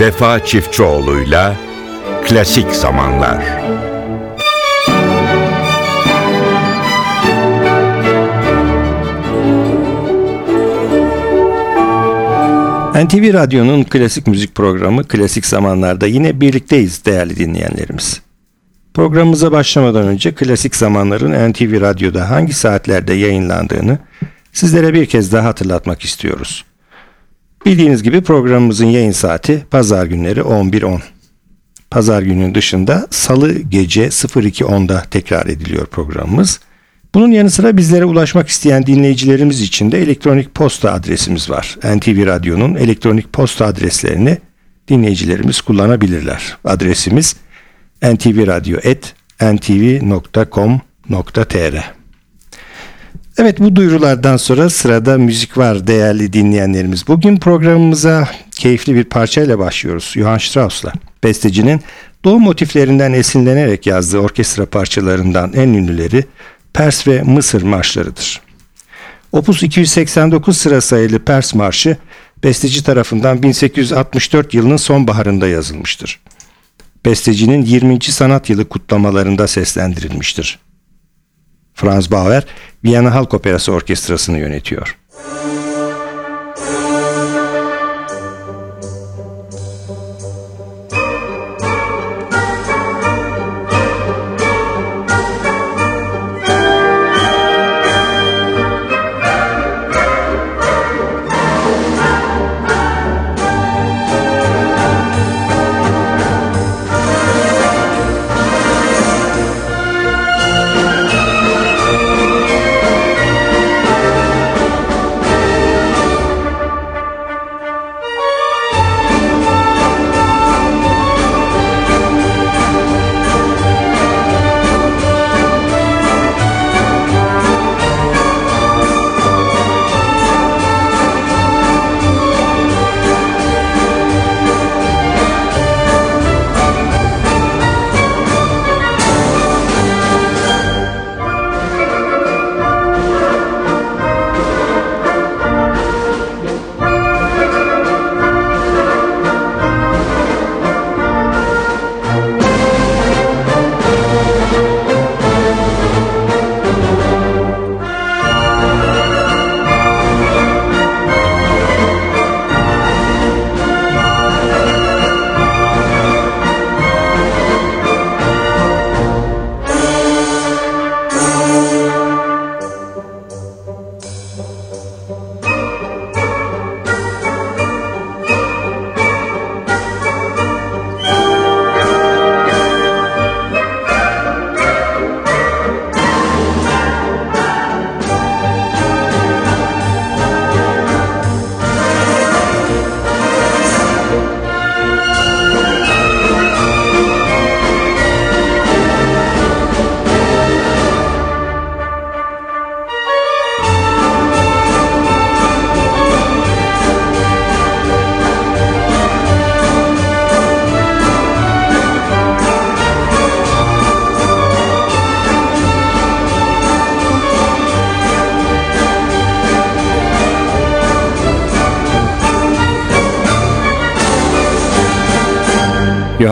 Vefa Çiftçioğlu'yla Klasik Zamanlar NTV Radyo'nun klasik müzik programı Klasik Zamanlar'da yine birlikteyiz değerli dinleyenlerimiz. Programımıza başlamadan önce klasik zamanların NTV Radyo'da hangi saatlerde yayınlandığını sizlere bir kez daha hatırlatmak istiyoruz. Bildiğiniz gibi programımızın yayın saati pazar günleri 11.10. Pazar günün dışında salı gece 02.10'da tekrar ediliyor programımız. Bunun yanı sıra bizlere ulaşmak isteyen dinleyicilerimiz için de elektronik posta adresimiz var. NTV Radyo'nun elektronik posta adreslerini dinleyicilerimiz kullanabilirler. Adresimiz ntvradio.ntv.com.tr Evet bu duyurulardan sonra sırada müzik var değerli dinleyenlerimiz. Bugün programımıza keyifli bir parçayla başlıyoruz. Johann Strauss'la. Bestecinin doğu motiflerinden esinlenerek yazdığı orkestra parçalarından en ünlüleri Pers ve Mısır marşlarıdır. Opus 289 sıra sayılı Pers Marşı besteci tarafından 1864 yılının sonbaharında yazılmıştır. Bestecinin 20. sanat yılı kutlamalarında seslendirilmiştir. Franz Bauer, Viyana Halk Operası Orkestrası'nı yönetiyor.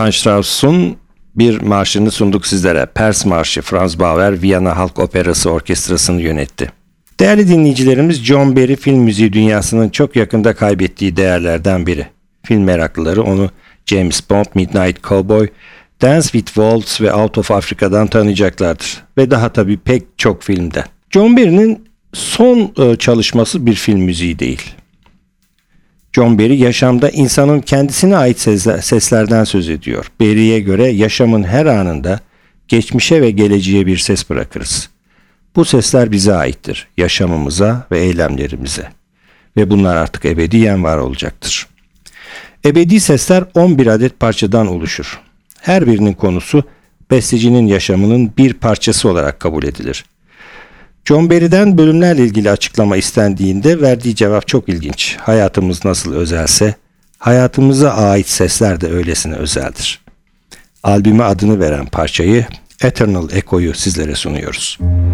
Johann Strauss'un bir marşını sunduk sizlere. Pers Marşı Franz Bauer Viyana Halk Operası Orkestrası'nı yönetti. Değerli dinleyicilerimiz John Barry film müziği dünyasının çok yakında kaybettiği değerlerden biri. Film meraklıları onu James Bond, Midnight Cowboy, Dance with Waltz ve Out of Africa'dan tanıyacaklardır. Ve daha tabii pek çok filmde. John Barry'nin son e, çalışması bir film müziği değil. John Barry yaşamda insanın kendisine ait seslerden söz ediyor. Barry'e göre yaşamın her anında geçmişe ve geleceğe bir ses bırakırız. Bu sesler bize aittir, yaşamımıza ve eylemlerimize. Ve bunlar artık ebediyen var olacaktır. Ebedi sesler 11 adet parçadan oluşur. Her birinin konusu bestecinin yaşamının bir parçası olarak kabul edilir. John Barry'den bölümlerle ilgili açıklama istendiğinde verdiği cevap çok ilginç. Hayatımız nasıl özelse, hayatımıza ait sesler de öylesine özeldir. Albüme adını veren parçayı Eternal Echo'yu sizlere sunuyoruz. Müzik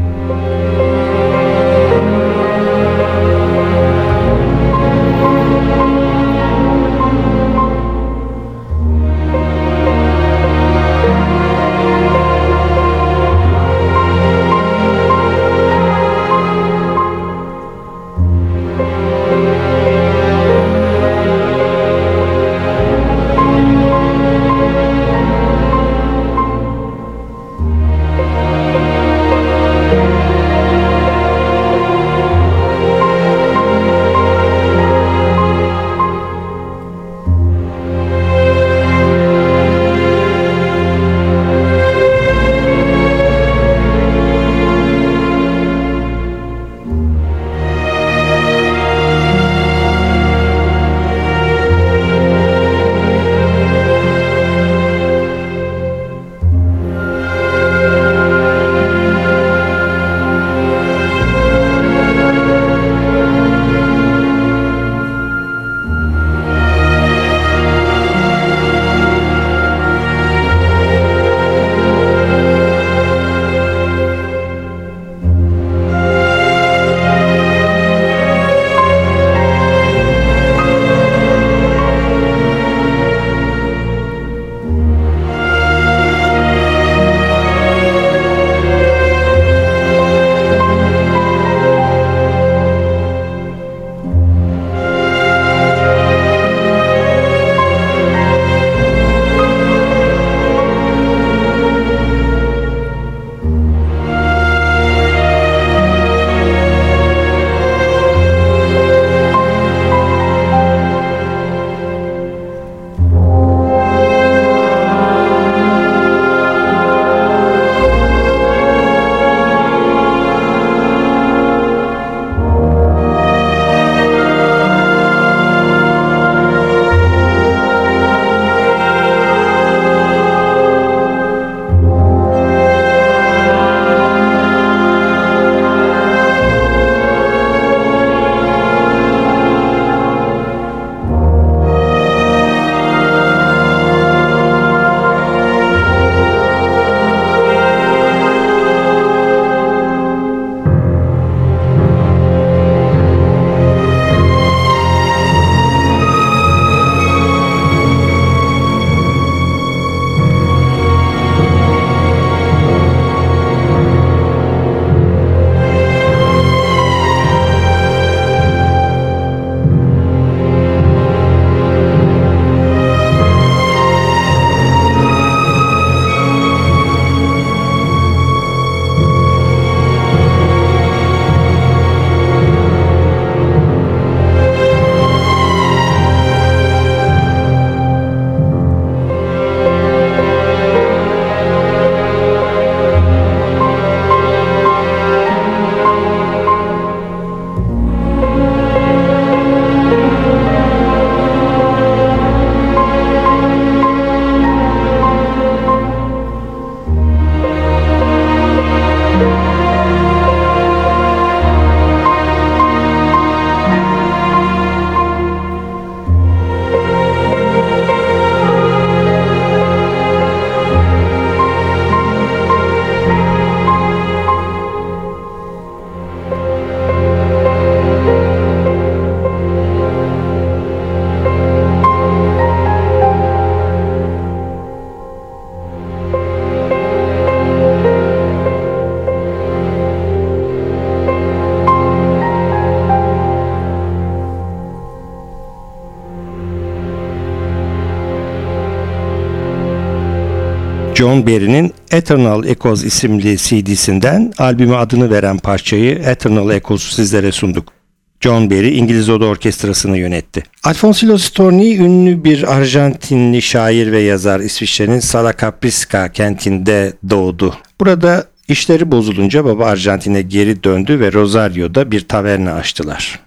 John Barry'nin Eternal Echoes isimli CD'sinden albüme adını veren parçayı Eternal Echoes'u sizlere sunduk. John Barry İngiliz Oda Orkestrası'nı yönetti. Alfonsino Storni ünlü bir Arjantinli şair ve yazar İsviçre'nin Sala Capriska kentinde doğdu. Burada işleri bozulunca baba Arjantin'e geri döndü ve Rosario'da bir taverna açtılar.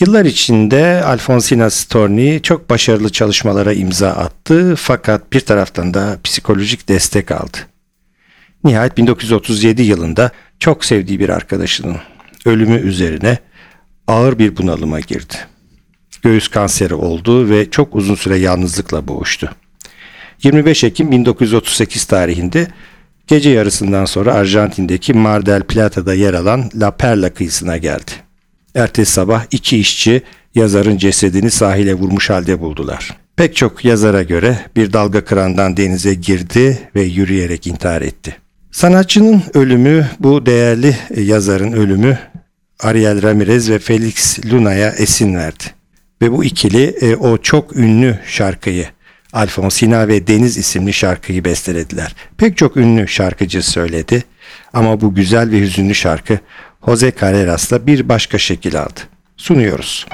Yıllar içinde Alfonsina Storni çok başarılı çalışmalara imza attı fakat bir taraftan da psikolojik destek aldı. Nihayet 1937 yılında çok sevdiği bir arkadaşının ölümü üzerine ağır bir bunalıma girdi. Göğüs kanseri oldu ve çok uzun süre yalnızlıkla boğuştu. 25 Ekim 1938 tarihinde gece yarısından sonra Arjantin'deki Mar del Plata'da yer alan La Perla kıyısına geldi. Ertesi sabah iki işçi yazarın cesedini sahile vurmuş halde buldular. Pek çok yazara göre bir dalga kırandan denize girdi ve yürüyerek intihar etti. Sanatçının ölümü, bu değerli yazarın ölümü Ariel Ramirez ve Felix Luna'ya esin verdi. Ve bu ikili e, o çok ünlü şarkıyı Alfonsina ve Deniz isimli şarkıyı bestelediler. Pek çok ünlü şarkıcı söyledi ama bu güzel ve hüzünlü şarkı Jose Carreras'la bir başka şekil aldı. Sunuyoruz.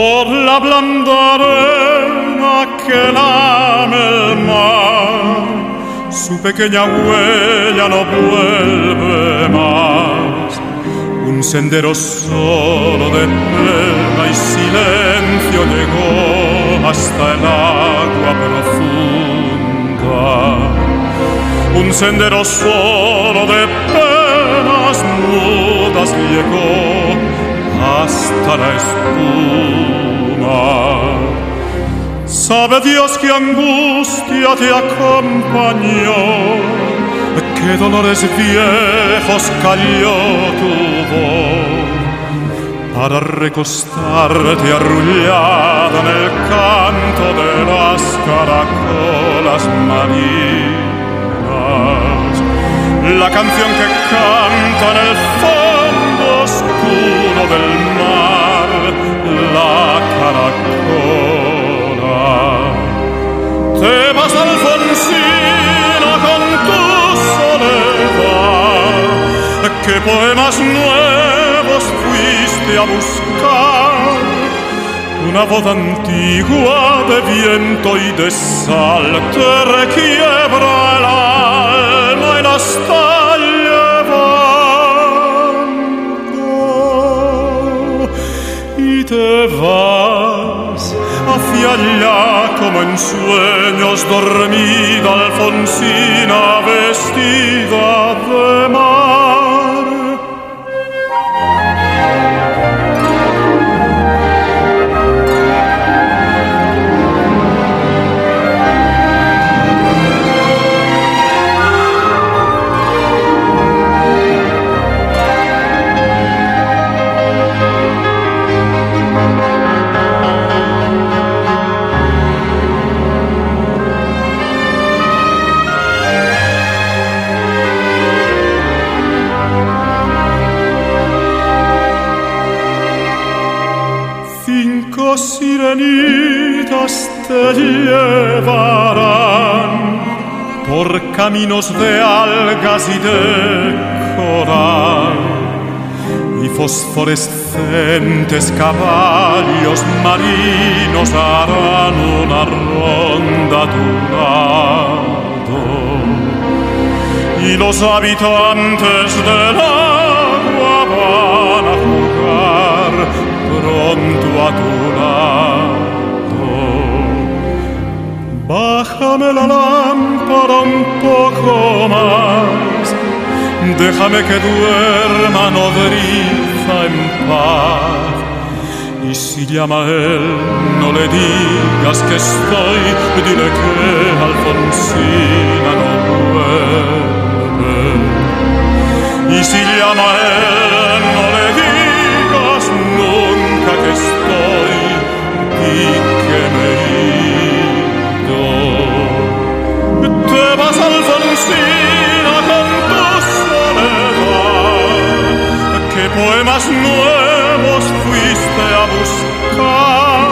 Por la blanda arena que lame el mar, su pequeña huella no vuelve más. Un sendero solo de pena y silencio llegó hasta el agua profunda. Un sendero solo de penas mudas llegó hasta la espuma. Sabe Dios que angustia te acompañó, qué dolores viejos cayó tu voz para recostarte arrullada en el canto de las caracolas marinas. La canción que canta en el fondo oscuro del mar qué poemas nuevos fuiste a buscar. Una voz antigua de viento y de sal te requiebra el alma y las te vas hacia allá como en sueños dormida Alfonsina vestida de mar. Te llevarán por caminos de algas y de coral. Y fosforescentes caballos marinos harán una ronda a y los habitantes del agua van a jugar pronto a tu lado Bájame la lámpara un poco más, déjame que duerma nodriza en paz. Y si llama él, no le digas que estoy, dile que Alfonsina no vuelve. Y si llama él, no le digas nunca que estoy vecina cantó soledad, qué poemas nuevos fuiste a buscar,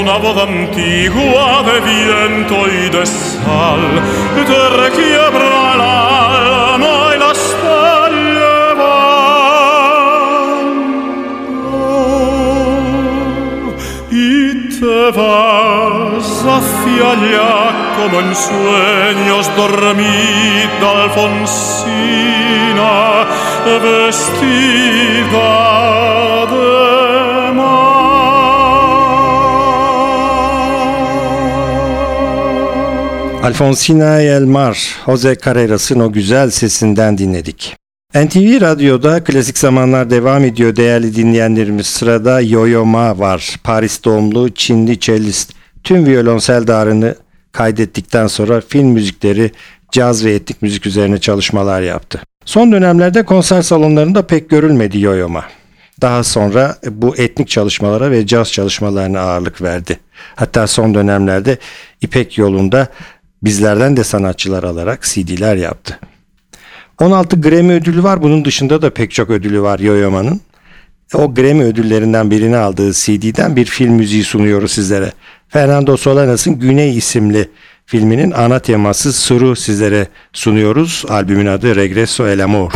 una boda antigua de viento y de sal, te requiebra el alma y la está llevando, oh, y te vas hacia allá como en sueños dormida Alfonsina vestida de mar. Alfonsina El Mar, Jose Carreras'ın o güzel sesinden dinledik. NTV Radyo'da klasik zamanlar devam ediyor değerli dinleyenlerimiz. Sırada Yo-Yo Ma var. Paris doğumlu Çinli cellist. Tüm violonsel darını kaydettikten sonra film müzikleri, caz ve etnik müzik üzerine çalışmalar yaptı. Son dönemlerde konser salonlarında pek görülmedi Yo-Yo Ma. Daha sonra bu etnik çalışmalara ve caz çalışmalarına ağırlık verdi. Hatta son dönemlerde İpek yolunda bizlerden de sanatçılar alarak CD'ler yaptı. 16 Grammy ödülü var. Bunun dışında da pek çok ödülü var Yoyoma'nın. O Grammy ödüllerinden birini aldığı CD'den bir film müziği sunuyoruz sizlere. Fernando Solanas'ın Güney isimli filminin ana teması Suru sizlere sunuyoruz. Albümün adı Regreso el Amor.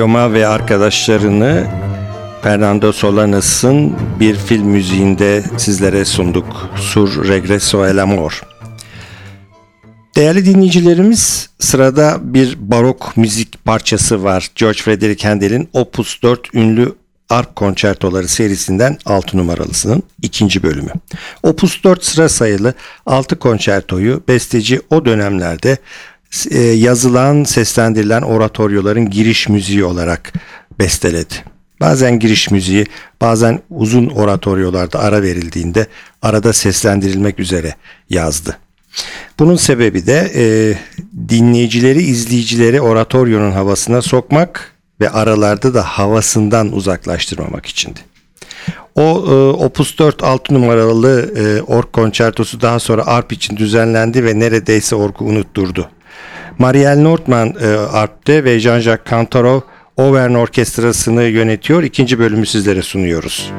Yo-Yo ve arkadaşlarını Fernando Solanas'ın bir film müziğinde sizlere sunduk. Sur Regreso el Amor. Değerli dinleyicilerimiz sırada bir barok müzik parçası var. George Frederick Handel'in Opus 4 ünlü arp konçertoları serisinden 6 numaralısının ikinci bölümü. Opus 4 sıra sayılı 6 konçertoyu besteci o dönemlerde e, yazılan, seslendirilen oratoryoların giriş müziği olarak besteledi. Bazen giriş müziği, bazen uzun oratoryolarda ara verildiğinde arada seslendirilmek üzere yazdı. Bunun sebebi de e, dinleyicileri, izleyicileri oratoryonun havasına sokmak ve aralarda da havasından uzaklaştırmamak içindi. O e, Opus 4 6 numaralı e, ork konçertosu daha sonra arp için düzenlendi ve neredeyse orku unutturdu. Marielle Nordman e, arpte ve Jean-Jacques Cantarov Auvergne Orkestrası'nı yönetiyor. İkinci bölümü sizlere sunuyoruz.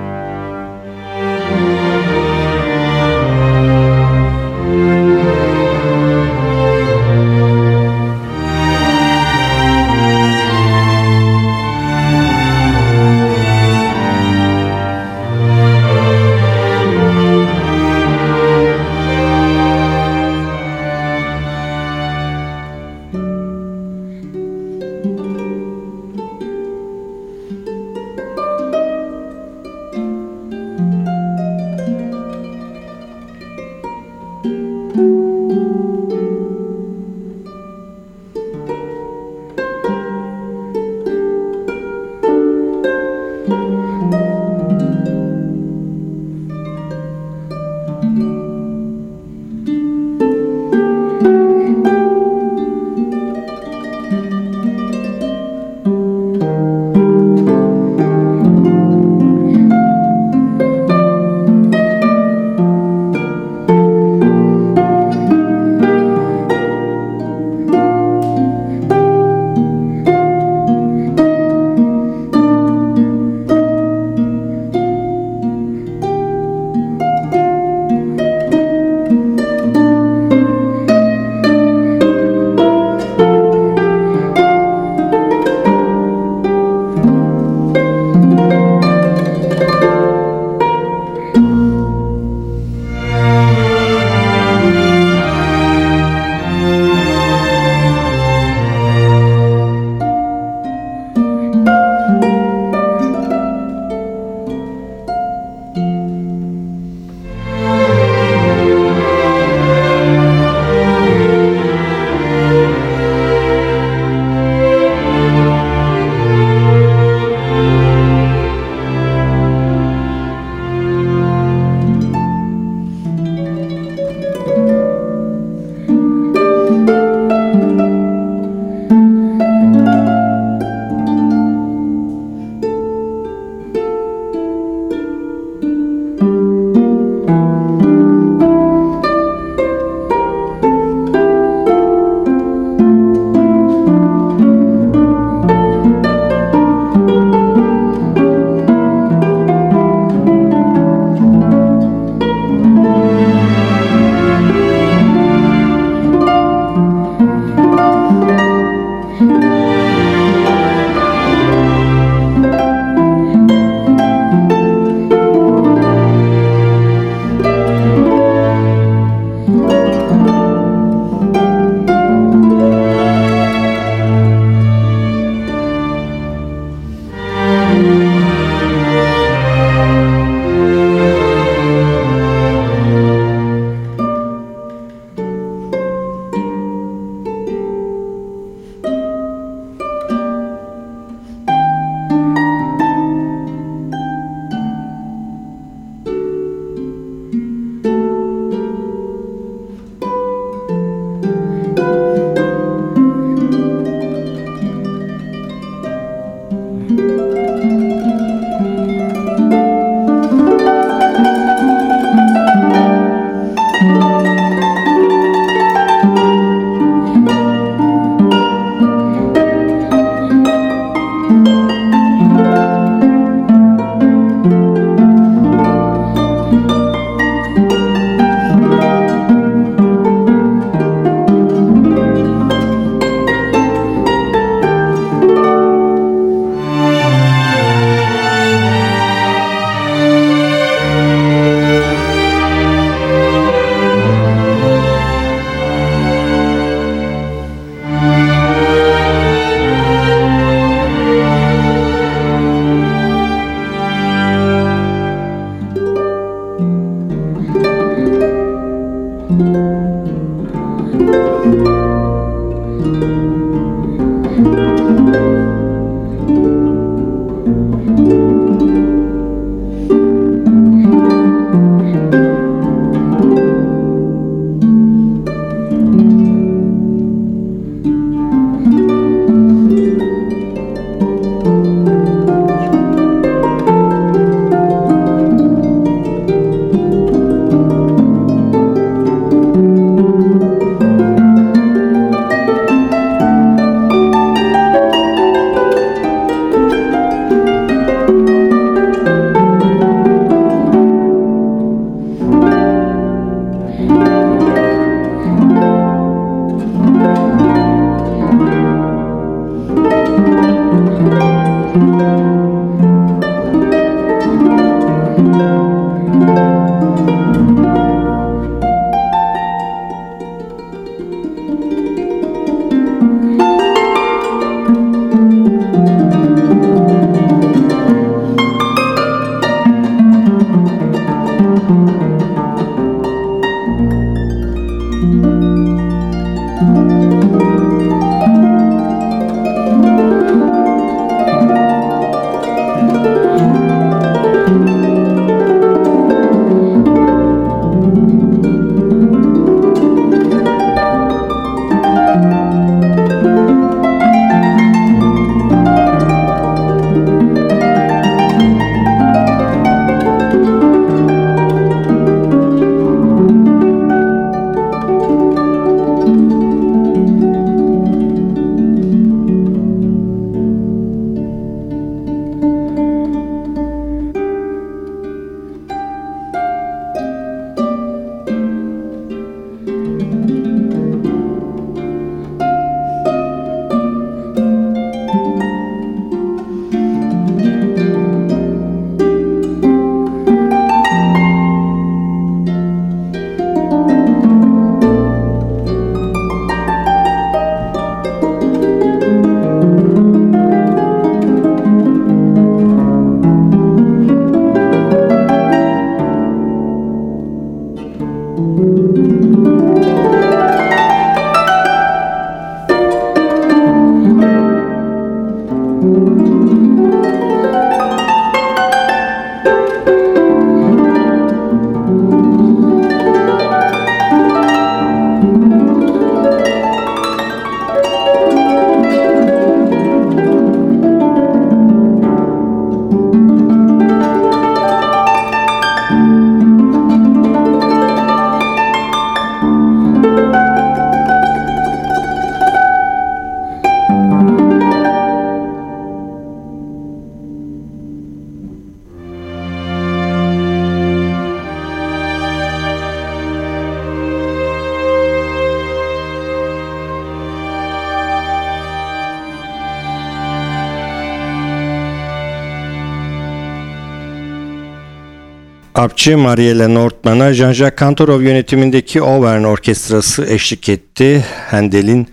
Arpçı Marielle Nordman'a Jean-Jacques Kantorov yönetimindeki Auvergne Orkestrası eşlik etti. Handel'in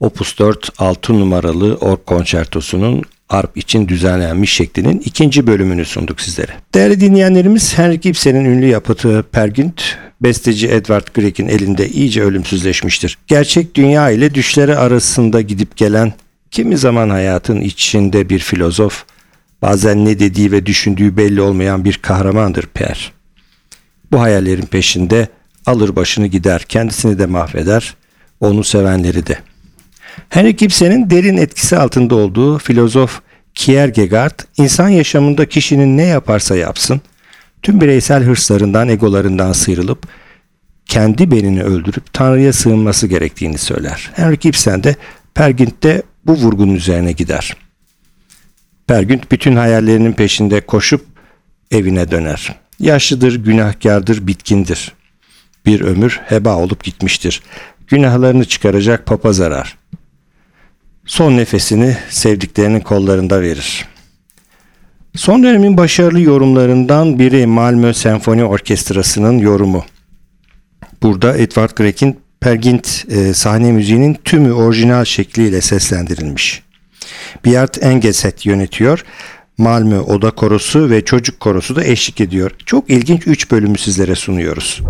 Opus 4 6 numaralı ork konçertosunun arp için düzenlenmiş şeklinin ikinci bölümünü sunduk sizlere. Değerli dinleyenlerimiz Henrik Ibsen'in ünlü yapıtı Pergünt, besteci Edward Grieg'in elinde iyice ölümsüzleşmiştir. Gerçek dünya ile düşleri arasında gidip gelen, kimi zaman hayatın içinde bir filozof, bazen ne dediği ve düşündüğü belli olmayan bir kahramandır Per. Bu hayallerin peşinde alır başını gider, kendisini de mahveder, onu sevenleri de. Henrik Ibsen'in derin etkisi altında olduğu filozof Kierkegaard, insan yaşamında kişinin ne yaparsa yapsın, tüm bireysel hırslarından, egolarından sıyrılıp kendi benini öldürüp Tanrı'ya sığınması gerektiğini söyler. Henrik Ibsen de Pergint'te bu vurgunun üzerine gider. Pergint bütün hayallerinin peşinde koşup evine döner. Yaşlıdır, günahkardır, bitkindir. Bir ömür heba olup gitmiştir. Günahlarını çıkaracak papaz arar. Son nefesini sevdiklerinin kollarında verir. Son dönemin başarılı yorumlarından biri Malmö Senfoni Orkestrası'nın yorumu. Burada Edvard Grieg'in Pergint e, sahne müziğinin tümü orijinal şekliyle seslendirilmiş. Bjart Engeset yönetiyor. Malmö Oda Korosu ve Çocuk Korosu da eşlik ediyor. Çok ilginç 3 bölümü sizlere sunuyoruz.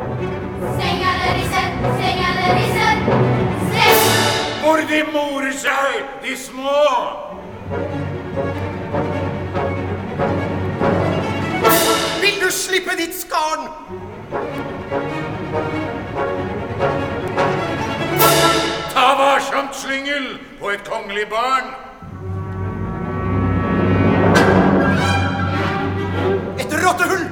Seng eller nissen, seng det risser, seng. Hvor de morer seg, de små! Vil du slippe ditt skarn? Ta varsomt, slyngel, på et kongelig barn! Et rottehull!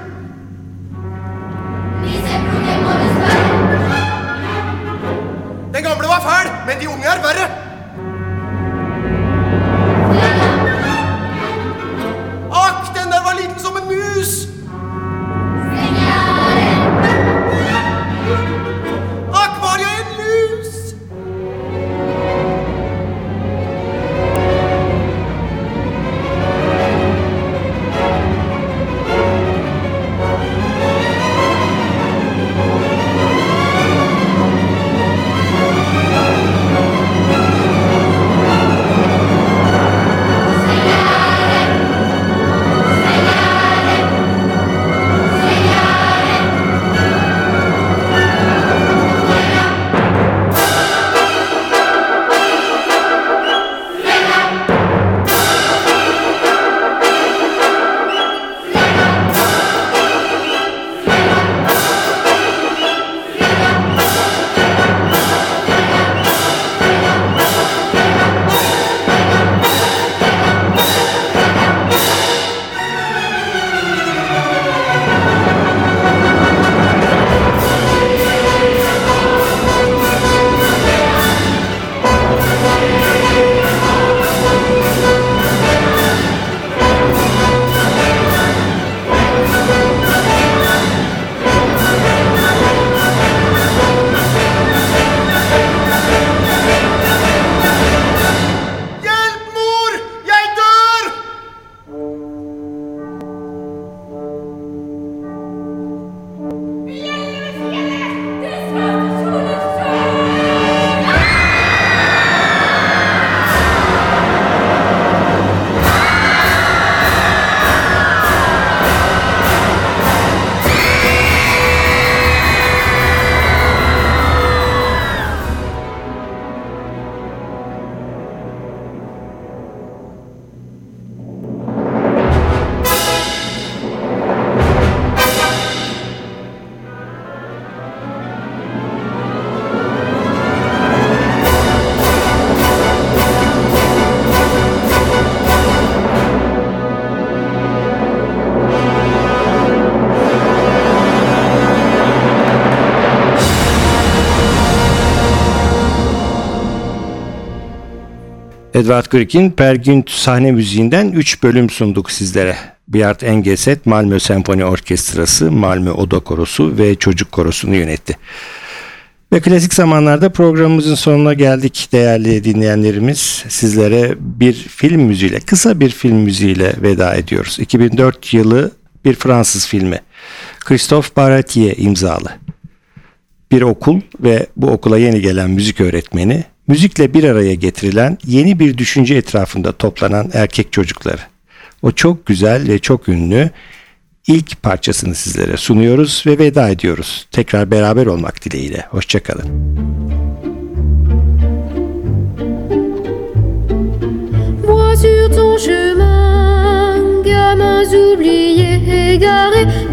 Den gamle var fæl, men de unge er verre. Akk, den der var liten som en mus! Edvard Grieg'in Per Günd sahne müziğinden 3 bölüm sunduk sizlere. Bihard Engeset, Malmö Senfoni Orkestrası, Malmö Oda Korosu ve Çocuk Korosu'nu yönetti. Ve klasik zamanlarda programımızın sonuna geldik değerli dinleyenlerimiz. Sizlere bir film müziğiyle, kısa bir film müziğiyle veda ediyoruz. 2004 yılı bir Fransız filmi. Christophe Baratier imzalı. Bir okul ve bu okula yeni gelen müzik öğretmeni, müzikle bir araya getirilen yeni bir düşünce etrafında toplanan erkek çocukları. O çok güzel ve çok ünlü ilk parçasını sizlere sunuyoruz ve veda ediyoruz. Tekrar beraber olmak dileğiyle. Hoşçakalın. Sur ton chemin, gamins oubliés, égarés,